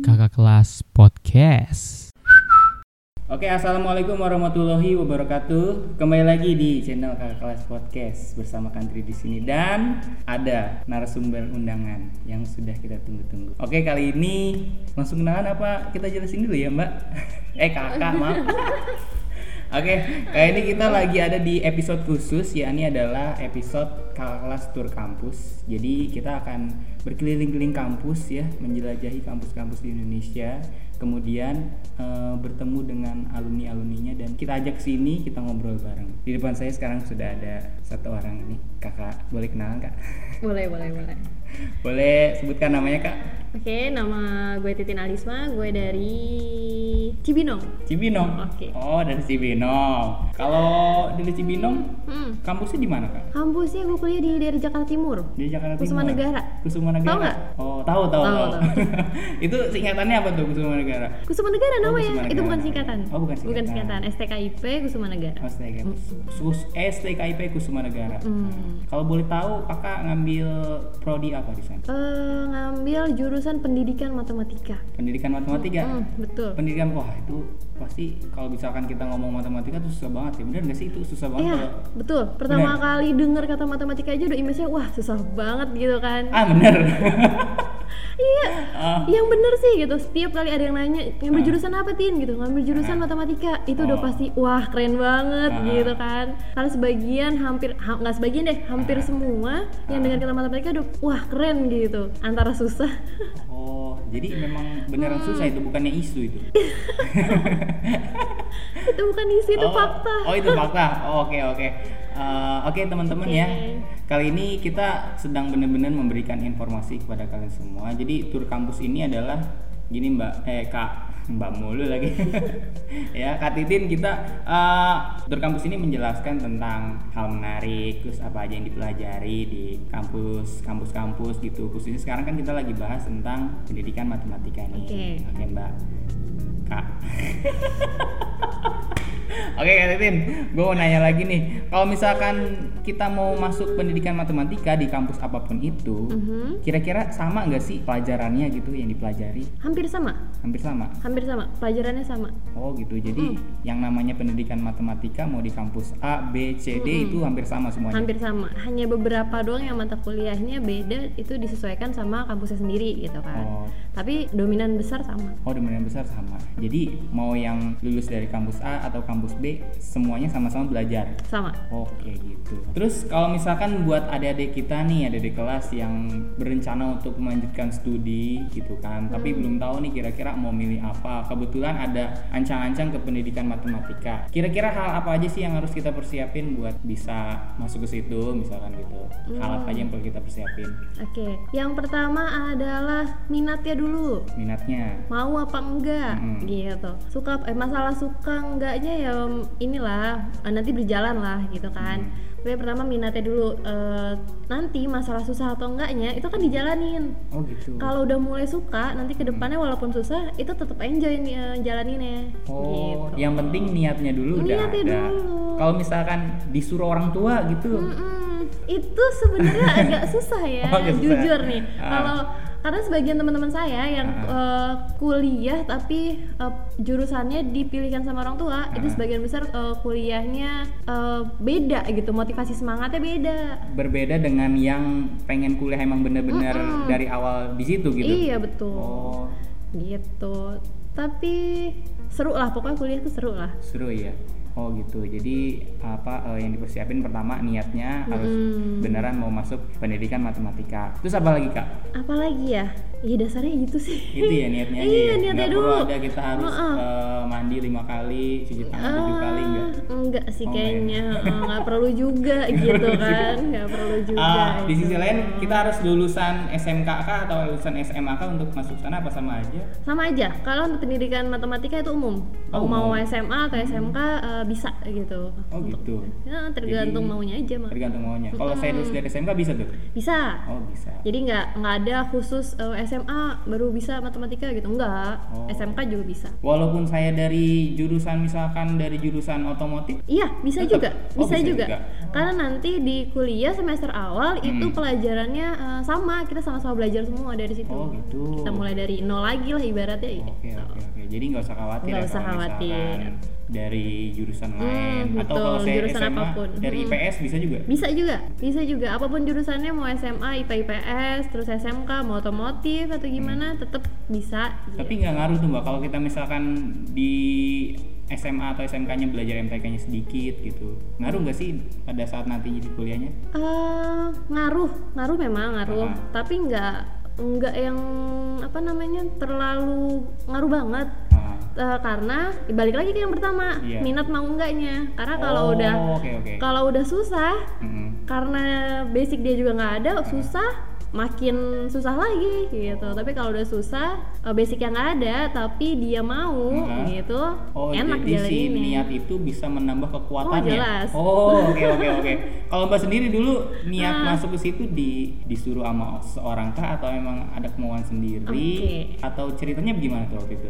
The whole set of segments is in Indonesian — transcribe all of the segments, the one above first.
Kakak kelas podcast. Oke, assalamualaikum warahmatullahi wabarakatuh. Kembali lagi di channel Kakak Kelas Podcast bersama Kantri di sini dan ada narasumber undangan yang sudah kita tunggu-tunggu. Oke, kali ini langsung kenalan apa kita jelasin dulu ya, Mbak? eh, kakak, maaf. Oke, kali ini kita lagi ada di episode khusus, yakni adalah episode kelas tour kampus. Jadi kita akan berkeliling-keliling kampus ya, menjelajahi kampus-kampus di Indonesia. Kemudian eh, bertemu dengan alumni-alumninya dan kita ajak sini kita ngobrol bareng. Di depan saya sekarang sudah ada satu orang ini, kakak. Boleh kenalan kak? Boleh, boleh, boleh. Boleh sebutkan namanya kak? Oke, nama gue Titin Alisma, gue dari Cibinong. Cibinong. Oke. Oh dari Cibinong. Kalau dari Cibinong, Hmm. kampusnya di mana kak? Kampusnya gue kuliah di daerah Jakarta Timur. Di Jakarta Kusuma Timur. Negara. Kusuma Negara. Tahu nggak? Oh, tahu tahu Tahu, tahu. itu singkatannya apa tuh Kusuma Negara? Kusuma Negara Oh, namanya, Kusuma itu bukan singkatan. Oh, bukan Bukan singkatan. singkatan. STKIP Kusuma Negara. Oh, STKIP. Sus- STKIP Kusuma Negara. Hmm. Kalau boleh tahu, kakak ngambil prodi apa di sana? Eh, ngambil jurusan pendidikan matematika. Pendidikan matematika. Hmm, betul. Pendidikan wah itu pasti kalau misalkan kita ngomong matematika tuh susah banget ya. Bener nggak sih itu susah banget? Iya, kalau- betul. Pertama Bener. kali denger kata matematika aja udah image-nya wah susah banget gitu kan. Ah bener. Iya, Ah. yang bener sih gitu. Setiap kali ada yang nanya ngambil Ah. jurusan apa tin gitu, ngambil jurusan Ah. matematika, itu udah Oh. pasti wah keren banget Ah. gitu kan. Karena sebagian hampir ha- nggak sebagian deh, hampir Ah. semua yang dengar kata matematika udah wah keren gitu. Antara susah. Oh, jadi memang beneran susah itu bukannya isu itu. itu bukan isi itu oh, fakta. Oh itu fakta. Oh, Oke oke. Eh, Oke teman-teman Oke. ya. Kali ini kita sedang benar-benar memberikan informasi kepada kalian semua. Jadi tur kampus ini adalah gini Mbak eh Kak Mbak mulu lagi. ya Kak Titin kita tur kampus ini menjelaskan tentang hal menarik terus apa aja yang dipelajari di kampus kampus-kampus gitu. Khususnya sekarang kan kita lagi bahas tentang pendidikan matematika nih. Oke. Oke Mbak. Kak. Oke Kak Titin, gue mau nanya lagi nih. Kalau misalkan kita mau masuk pendidikan matematika di kampus apa pun itu, Mhm. kira-kira sama nggak sih pelajarannya gitu yang dipelajari? Hampir sama, Hampir sama. hampir sama. Pelajarannya sama. Oh gitu. Jadi yang namanya pendidikan matematika mau di kampus A, B, C, D itu hampir sama semuanya. Hampir sama. Hanya beberapa doang yang mata kuliahnya beda itu disesuaikan sama kampusnya sendiri gitu kan. Oh. Tapi dominan besar sama. Oh, dominan besar sama. Jadi mau yang lulus dari kampus A atau kampus B, semuanya sama-sama belajar. Sama. Oke gitu. Terus kalau misalkan buat adik-adik kita nih, adik-adik kelas yang berencana untuk melanjutkan studi gitu kan, tapi belum tahu nih kira-kira mau milih apa. Kebetulan ada ancang-ancang ke pendidikan matematika. Kira-kira hal apa aja sih yang harus kita persiapin buat bisa masuk ke situ, misalkan gitu. Hal apa aja yang perlu kita persiapin? Oke, yang pertama adalah minatnya dulu. Minatnya. Mau apa enggak Mm-mm. gitu. Suka eh, masalah suka enggaknya ya inilah eh, nanti berjalan lah gitu kan. Tapi pertama minatnya dulu Eh, nanti masalah susah atau enggaknya itu kan dijalanin. Oh gitu. Kalau udah mulai suka, nanti ke depannya walaupun susah, itu tetap enjoy nih jalaninnya. Oh, gitu. yang penting niatnya dulu udah Niatnya ada. dulu. Kalau misalkan disuruh orang tua gitu, Mm-mm. Itu sebenarnya agak susah ya, Oh, agak susah. jujur nih. Ah. Kalau karena sebagian teman-teman saya yang Ah. eh, kuliah tapi eh, jurusannya dipilihkan sama orang tua, itu Ah. sebagian besar eh, kuliahnya eh, beda gitu, motivasi semangatnya beda. berbeda dengan yang pengen kuliah emang bener-bener Mm-mm. dari awal di situ gitu. Iya betul, Oh, gitu. Tapi seru lah, pokoknya kuliah tuh seru lah. seru ya. Oh gitu. Jadi apa eh, yang dipersiapin pertama niatnya harus Mm. beneran mau masuk pendidikan matematika. Terus apa lagi kak? Apalagi ya? Iya dasarnya gitu sih. Itu ya niatnya aja. Iya, ya? niatnya Nggak dulu. perlu ada kita harus Heeh. eh, mandi lima kali, cuci tangan tujuh Ah, kali enggak? enggak sih Oh, kayaknya Eh, nggak perlu juga gitu kan nggak perlu juga Ah, di sisi lain kita harus lulusan SMK kah atau lulusan SMA kah untuk masuk sana apa sama aja? sama aja kalau untuk pendidikan matematika itu umum Oh, mau umum. SMA atau SMK eh, bisa gitu Oh gitu. ya, tergantung Jadi, maunya aja mah Tergantung maunya. Kalau saya lulus dari SMK bisa tuh? bisa Oh bisa. jadi nggak nggak ada khusus eh, SMA baru bisa matematika gitu enggak Oh. SMK juga bisa Walaupun saya dari jurusan misalkan dari jurusan otomotif, iya bisa Tetep? juga Oh, bisa, bisa juga, juga. karena nanti di kuliah semester awal itu Hmm. pelajarannya eh, sama kita sama-sama belajar semua dari situ Oh, gitu. kita mulai dari nol lagi lah ibaratnya Oke gitu. oke oke. Jadi nggak usah khawatir Nggak ya usah khawatir. misalkan dari jurusan Hmm, lain atau betul, kalau saya jurusan SMA apa pun. dari Hmm. IPS bisa juga. bisa juga bisa juga apa pun jurusannya mau SMA IPA IPS terus SMK mau otomotif atau gimana tetap bisa Hmm. Tapi gitu. nggak ngaruh tuh mbak kalau kita misalkan di SMA atau SMK-nya belajar MTK-nya sedikit gitu. Ngaruh nggak sih pada saat nanti di kuliahnya? Eh, ngaruh ngaruh memang ngaruh Ah. tapi nggak nggak yang apa namanya terlalu ngaruh banget Eh, karena balik lagi ke yang pertama Iya. minat mau enggaknya karena kalau Oh, udah oke oke. kalau udah susah Mm-mm. karena basic dia juga nggak ada susah makin susah lagi gitu tapi kalau udah susah eh, basic yang nggak ada tapi dia mau Aha. gitu Oh, enak jadi si ini niat itu bisa menambah kekuatannya. Oh, jelas. Oh, oke oke oke. Kalau Mbak sendiri dulu niat Ah. masuk ke situ di disuruh sama seorang kah atau memang ada kemauan sendiri Oke. atau ceritanya bagaimana tuh waktu itu?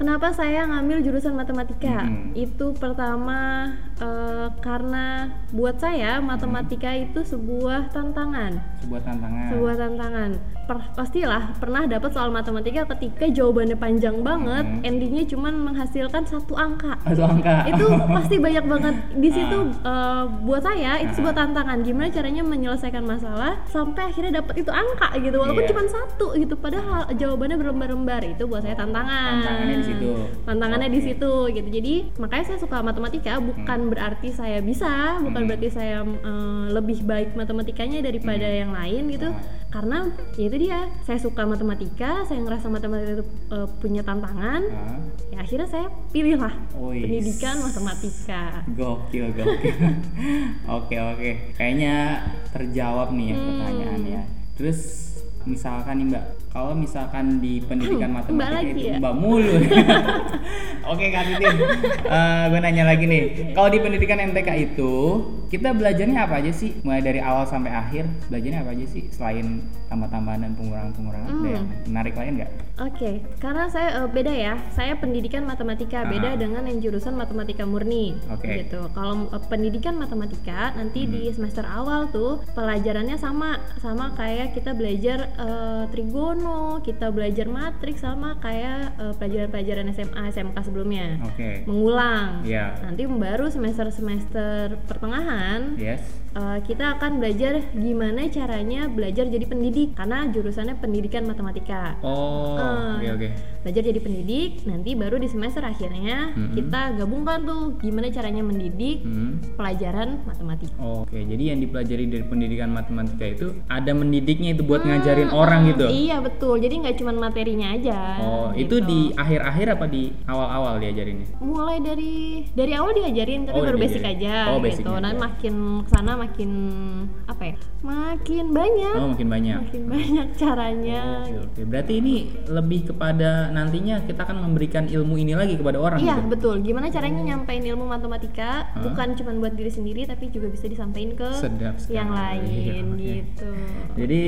Kenapa saya ngambil jurusan matematika? Mm-mm. Itu pertama eh, karena buat saya matematika itu sebuah tantangan. Sebuah tantangan. Sebuah tantangan. Per- pastilah pernah dapat soal matematika ketika jawabannya panjang banget, Mm-mm. endingnya cuman menghasilkan satu angka. Satu angka. itu pasti banyak banget di situ eh, buat saya itu Ah. sebuah tantangan gimana caranya menyelesaikan masalah sampai akhirnya dapat itu angka gitu walaupun Iya. cuma satu gitu padahal jawabannya berlembar-lembar itu buat saya tantangan Tantangannya di situ. tantangannya di Oke. situ gitu jadi makanya saya suka matematika bukan berarti saya bisa bukan Hmm. berarti saya eh, lebih baik matematikanya daripada Hmm. yang lain gitu Ah. Karena ya itu dia saya suka matematika saya ngerasa matematika itu eh, punya tantangan Ah. ya akhirnya saya pilih lah Wih. pendidikan matematika Gokil, gokil. oke, oke. Kayaknya terjawab nih ya Hmm. pertanyaannya. Terus misalkan nih Mbak, kalau misalkan di pendidikan Mbak matematika lagi itu ya? Mbak mulu. oke Kak Titin, Eh, gue nanya lagi nih. Kalau di pendidikan MTK itu kita belajarnya apa aja sih? Mulai dari awal sampai akhir belajarnya apa aja sih? Selain tambah-tambahan dan pengurangan-pengurangan, ada Hmm. yang menarik lain nggak? Oke, karena saya eh, beda ya. Saya pendidikan matematika Ah. beda dengan yang jurusan matematika murni. Oke. Gitu. Kalau eh, pendidikan matematika nanti di Hmm. semester awal tuh pelajarannya sama sama kayak kita belajar eh, trigono, kita belajar matriks sama kayak eh, pelajaran-pelajaran SMA, SMK sebelumnya. Oke. Mengulang. Iya. Nanti baru semester-semester pertengahan Yes. Uh, kita akan belajar gimana caranya belajar jadi pendidik karena jurusannya pendidikan matematika. Oh, Ah. oke oke. Belajar jadi pendidik, nanti baru di semester akhirnya Mm-mm. kita gabungkan tuh gimana caranya mendidik Hmm. pelajaran matematika. Oke, jadi yang dipelajari dari pendidikan matematika itu ada mendidiknya itu buat ngajarin orang gitu. Iya betul, jadi nggak cuma materinya aja. Oh, itu gitu. di akhir-akhir apa di awal-awal diajarinnya? mulai dari dari awal diajarin tapi Oh, baru diajarin. basic aja Oh, gitu. Nanti aja. makin ke sana makin apa ya? Makin banyak. Oh, makin banyak. Makin banyak caranya. Oke, oke. Berarti ini lebih kepada nantinya kita akan memberikan ilmu ini lagi kepada orang Iya gitu. betul. Gimana caranya nyampein ilmu matematika Hah? bukan cuma buat diri sendiri tapi juga bisa disampaikan ke Sedap sekali. yang lain Oke. gitu. Jadi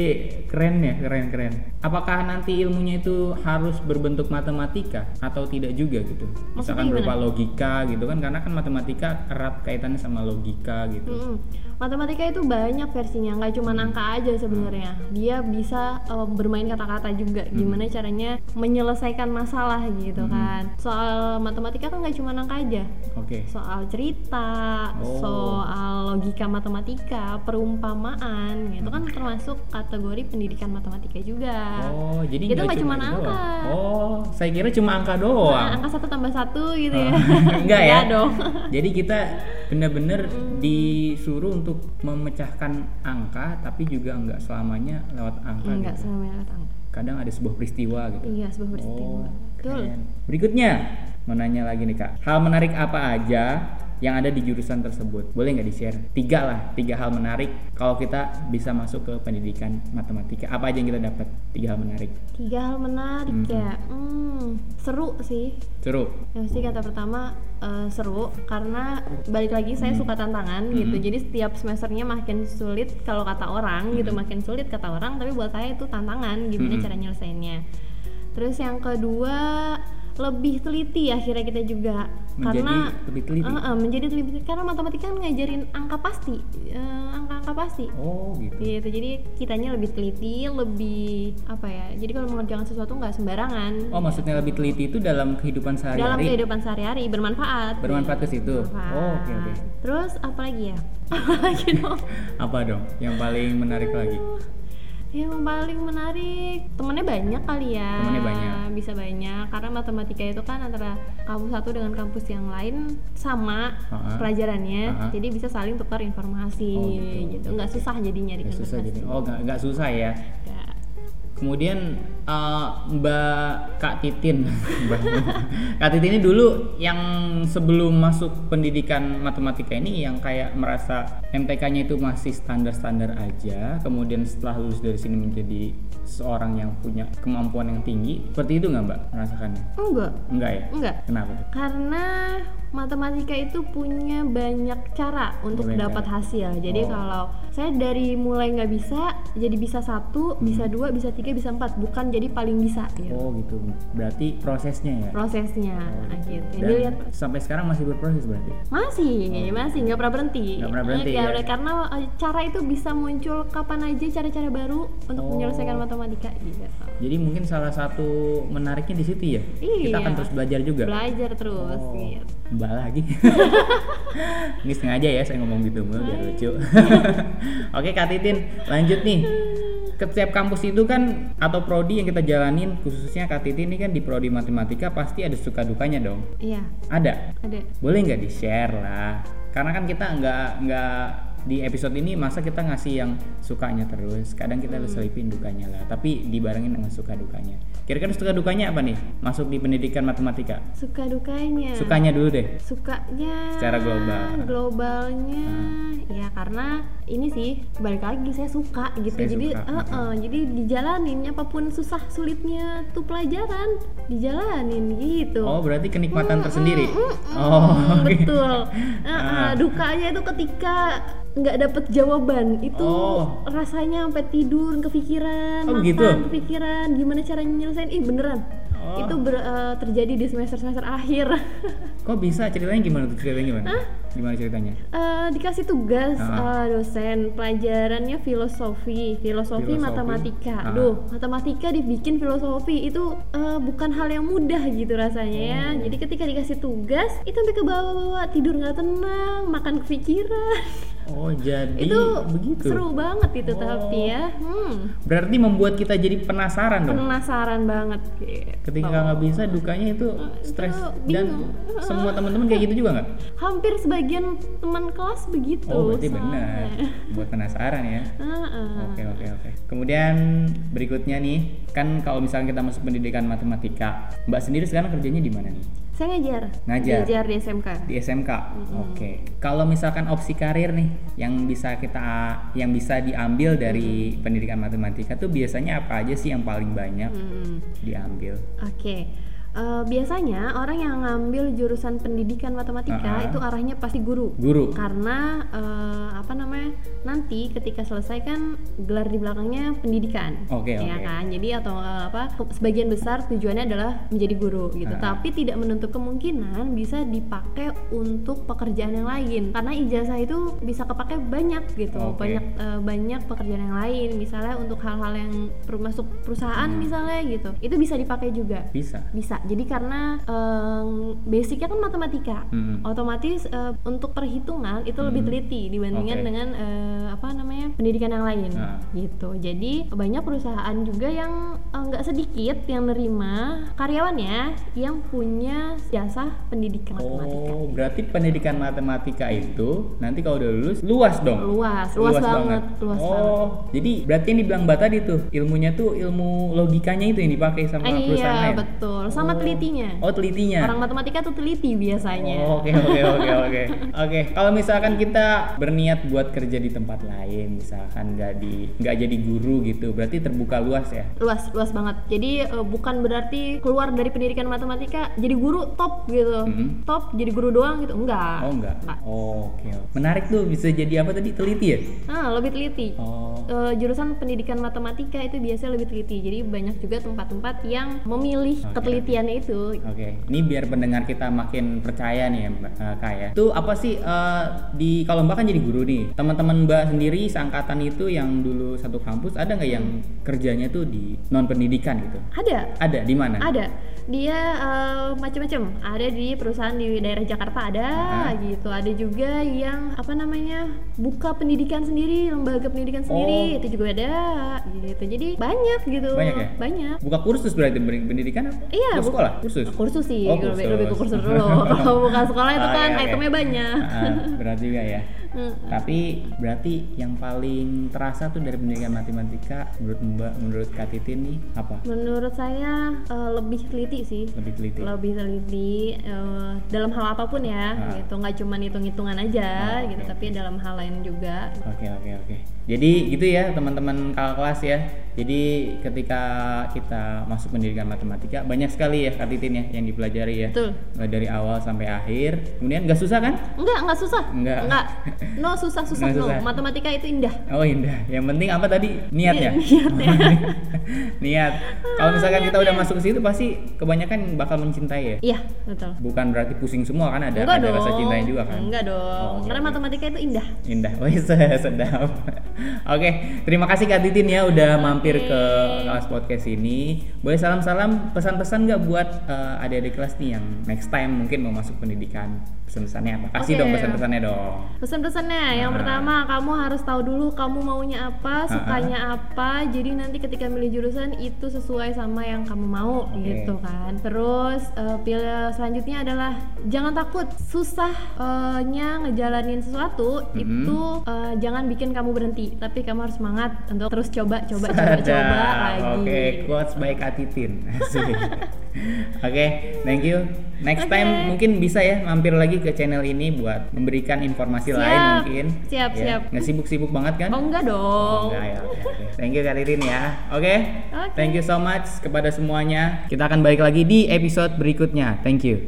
keren ya, keren keren. Apakah nanti ilmunya itu harus berbentuk matematika atau tidak juga gitu? Misalkan Maksudnya berupa gimana? logika gitu kan karena kan matematika erat kaitannya sama logika gitu. Mm-mm. Matematika itu banyak versinya, nggak cuma Hmm. angka aja sebenarnya. Dia bisa eh, bermain kata-kata juga. Hmm. Gimana caranya menyelesaikan masalah gitu kan. Soal matematika kan nggak cuma angka aja. Oke. Soal cerita, Oh. soal logika matematika, perumpamaan, gitu kan termasuk kategori pendidikan matematika juga. Oh, jadi Itu nggak cuma itu angka. doang. Oh, saya kira cuma angka Nah, doang. angka satu tambah satu gitu ya. Enggak ya? dong. Jadi kita benar-benar disuruh untuk memecahkan angka, tapi juga enggak selamanya lewat angka. Enggak gitu. sama angka. Kadang ada sebuah peristiwa gitu. Iya, sebuah peristiwa. Oh, Betul. keren. Berikutnya, mau nanya lagi nih kak. Hal menarik apa aja yang ada di jurusan tersebut? Boleh nggak di-share? Tiga lah, tiga hal menarik kalau kita bisa masuk ke pendidikan matematika. Apa aja yang kita dapat? Tiga hal menarik. Tiga hal menarik Mhm. ya. Hmm, seru sih. Seru. Yang pasti kata pertama eh, seru karena balik lagi saya Hmm. suka tantangan gitu. Jadi setiap semesternya makin sulit kalau kata orang gitu, Hmm. makin sulit kata orang, tapi buat saya itu tantangan gimana Hmm. cara nyelesainnya. Terus yang kedua lebih teliti akhirnya kita juga Menjadi karena lebih teliti? Eh, eh, menjadi teliti karena matematika kan ngajarin angka pasti eh, angka-angka pasti Oh gitu. gitu jadi kitanya lebih teliti lebih apa ya jadi kalau mengerjakan sesuatu nggak sembarangan Oh maksudnya lebih teliti itu dalam kehidupan dalam sehari-hari? kehidupan sehari-hari bermanfaat Bermanfaat ke situ? Bermanfaat. Oh, oke, oke. terus apa lagi ya apa lagi dong Apa dong yang paling menarik lagi? Yang paling menarik temennya banyak kali ya Temennya banyak. bisa banyak karena matematika itu kan antara kampus satu dengan kampus yang lain sama Ha-ha. pelajarannya Ha-ha. jadi bisa saling tukar informasi Oh, gitu. gitu nggak susah jadinya Nggak susah jadi. Oh nggak susah ya. Kemudian eh, Mbak Kak Titin, Mbak- Kak Titin ini dulu yang sebelum masuk pendidikan matematika ini yang kayak merasa MTK-nya itu masih standar-standar aja. Kemudian setelah lulus dari sini menjadi seorang yang punya kemampuan yang tinggi. Seperti itu nggak Mbak merasakannya? enggak Enggak ya? enggak Kenapa tuh? karena matematika itu punya banyak cara untuk Banyak dapat cara. hasil. Jadi Oh. kalau saya dari mulai nggak bisa jadi bisa satu, bisa dua, bisa tiga, bisa empat, bukan jadi paling bisa gitu. Hmm. Oh gitu. Berarti prosesnya ya. Prosesnya Oh, gitu. Dan Dilihat sampai sekarang masih berproses berarti. masih, masih nggak pernah berhenti. Oh. Nggak pernah berhenti, Eh, ya? Karena eh, cara itu bisa muncul kapan aja cara-cara baru untuk Oh. menyelesaikan matematika gitu. Jadi mungkin salah satu menariknya di situ ya. Kita Iya. akan terus belajar juga. Belajar terus Oh, gitu. Mbak lagi. Ini sengaja ya saya ngomong gitu mulu biar lucu. Oke Kak Titin, lanjut nih. Ke setiap kampus itu kan atau prodi yang kita jalanin khususnya Kak Titin ini kan di prodi matematika pasti ada suka dukanya dong. Iya, Ada. ada. Boleh nggak di share lah? Karena kan kita nggak nggak di episode ini masa kita ngasih yang sukanya terus. Kadang kita harus selipin dukanya lah. Tapi dibarengin dengan suka dukanya. Kira-kira suka dukanya apa nih? Masuk di pendidikan matematika. Suka dukanya. Sukanya dulu deh. sukanya Secara global. globalnya ya karena ini sih balik lagi saya suka gitu Saya jadi suka, eh, mm-mm. eh, jadi dijalanin apa pun susah sulitnya tuh pelajaran dijalanin gitu Oh, berarti kenikmatan tersendiri. Mm-mm, Oh, oke. betul Eh, eh, Ah. dukanya itu ketika nggak dapet jawaban itu Oh. rasanya sampai tidur kepikiran Oh, makan begitu? kepikiran gimana caranya nyelesain ih beneran Oh. itu ber- eh, terjadi di semester semester akhir Kok bisa ceritanya gimana tuh? Ceritanya gimana? Gimana ceritanya? Eh, dikasih tugas Ah. eh, dosen pelajarannya filosofi filosofi Filosofi. matematika Ah. Duh matematika dibikin filosofi itu eh, bukan hal yang mudah gitu rasanya ya Oh. jadi ketika dikasih tugas itu sampai ke bawah-bawah tidur nggak tenang makan kepikiran Oh, jadi itu begitu. seru banget itu Oh. tapi ya hmm, Berarti membuat kita jadi penasaran dong. penasaran banget gitu. Ketika nggak bisa, dukanya itu stres dan semua teman-teman kayak gitu juga nggak? hampir sebagian teman kelas begitu Oh, berarti benar. Buat penasaran ya. Oke oke oke. Kemudian berikutnya nih, kan kalau misalnya kita masuk pendidikan matematika, Mbak sendiri sekarang kerjanya di mana nih? Saya ngajar. Ngajar. Ngajar di SMK. Di SMK. Oke. Kalau misalkan opsi karir nih yang bisa kita yang bisa diambil dari pendidikan matematika tuh biasanya apa aja sih yang paling banyak Hmm, diambil? Oke. Eh, biasanya orang yang ngambil jurusan pendidikan matematika Ah. itu arahnya pasti guru. Guru. Karena eh, apa namanya? Nanti ketika selesai kan gelar di belakangnya pendidikan. Oke, ya oke. kan? Jadi atau eh, apa? Sebagian besar tujuannya adalah menjadi guru gitu. Ah. Tapi tidak menutup kemungkinan bisa dipakai untuk pekerjaan yang lain. Karena ijazah itu bisa kepakai banyak gitu. Oke. Banyak eh, banyak pekerjaan yang lain. Misalnya untuk hal-hal yang masuk perusahaan Hmm. misalnya gitu. Itu bisa dipakai juga Bisa. bisa jadi karena em, basicnya kan matematika Hmm. otomatis eh, untuk perhitungan itu lebih Hmm. teliti dibandingkan Oke. dengan eh, apa namanya pendidikan yang lain Ah. gitu jadi banyak perusahaan juga yang eh, nggak sedikit yang nerima karyawannya yang punya jasa pendidikan matematika Oh, berarti pendidikan matematika itu nanti kalau udah lulus luas dong. luas luas, banget, luas oh, banget jadi berarti yang dibilang Mbak tadi tuh ilmunya tuh ilmu logikanya itu yang dipakai sama Eh, perusahaan iya lain. betul sama Oh. telitinya Oh, telitinya. orang matematika tuh teliti biasanya Oh, Oke oke oke oke oke. Kalau misalkan kita berniat buat kerja di tempat lain, misalkan nggak di nggak jadi guru gitu, berarti terbuka luas ya. luas luas banget jadi eh, bukan berarti keluar dari pendidikan matematika jadi guru top gitu Mhm. top jadi guru doang gitu enggak Oh enggak. enggak Oh, oke. oke. Menarik tuh bisa jadi apa tadi teliti ya? nah lebih teliti Oh. Eh, jurusan pendidikan matematika itu biasanya lebih teliti jadi banyak juga tempat-tempat yang memilih Oke. ketelitian itu. Oke, ini biar pendengar kita makin percaya nih Mbak Kak ya. Itu apa sih eh, di kalau Mbak kan jadi guru nih. Teman-teman Mbak sendiri seangkatan itu yang dulu satu kampus ada nggak yang kerjanya tuh di non pendidikan gitu? Ada, Ada di mana? ada. Dia eh, macam-macam. Ada di perusahaan di daerah Jakarta ada Ah. gitu. Ada juga yang apa namanya buka pendidikan sendiri, lembaga pendidikan sendiri Oh. itu juga ada gitu. Jadi banyak gitu. Banyak ya? Banyak. Buka kursus berarti ber- pendidikan apa? Iya, bu- sekolah, kursus. Kursus sih, Oh, lebih, kursus. lebih ke kursus dulu. Kalau bukan sekolah itu Oh, kan iya, oke. itemnya banyak. Ah, berat juga ya. Tapi berarti yang paling terasa tuh dari pendidikan matematika menurut Mbak, menurut Kak Titin nih apa? Menurut saya eh, lebih teliti sih. Lebih teliti. lebih teliti eh, dalam hal apa pun ya Ah. gitu nggak cuma hitung-hitungan aja Oh, gitu tapi dalam hal lain juga Oke oke oke. Jadi gitu ya teman-teman kakak kelas ya. Jadi ketika kita masuk pendidikan matematika banyak sekali ya Kak Titin ya yang dipelajari ya. Betul. Dari awal sampai akhir. Kemudian nggak susah kan? enggak enggak susah Enggak. no susah susah Nggak no susah. matematika itu indah Oh indah. Yang penting apa tadi? Niatnya. niatnya Niat. Kalau misalkan kita udah masuk ke situ pasti kebanyakan bakal mencintai ya. iya betul Bukan berarti pusing semua kan ada enggak ada dong rasa cintanya juga kan. enggak dong Oh, karena matematika itu indah Indah, wes sedap. Oke, terima kasih Kak Titin ya udah mampir ke kelas podcast ini. Boleh salam-salam pesan-pesan nggak buat eh, adik-adik kelas nih yang next time mungkin mau masuk pendidikan? Pesan-pesannya apa? Kasih Oke. dong pesan-pesannya dong. pesan-pesannya yang Ah. pertama kamu harus tahu dulu kamu maunya apa sukanya apa jadi nanti ketika milih jurusan itu sesuai sama yang kamu mau Oke. gitu kan terus eh, pilih selanjutnya adalah jangan takut susahnya ngejalanin sesuatu Mhm. itu eh, jangan bikin kamu berhenti tapi kamu harus semangat untuk terus coba coba coba Sadap. coba lagi Oke, quotes by Kak Oke, thank you. Next Oke. time mungkin bisa ya mampir lagi ke channel ini buat memberikan informasi lain Siap. mungkin. Siap, Ya, siap. Nggak sibuk-sibuk banget kan? oh enggak Oh, dong enggak ya. oke. Thank you Kak Titin ya. Oke. Oke. Thank you so much kepada semuanya. Kita akan balik lagi di episode berikutnya. Thank you.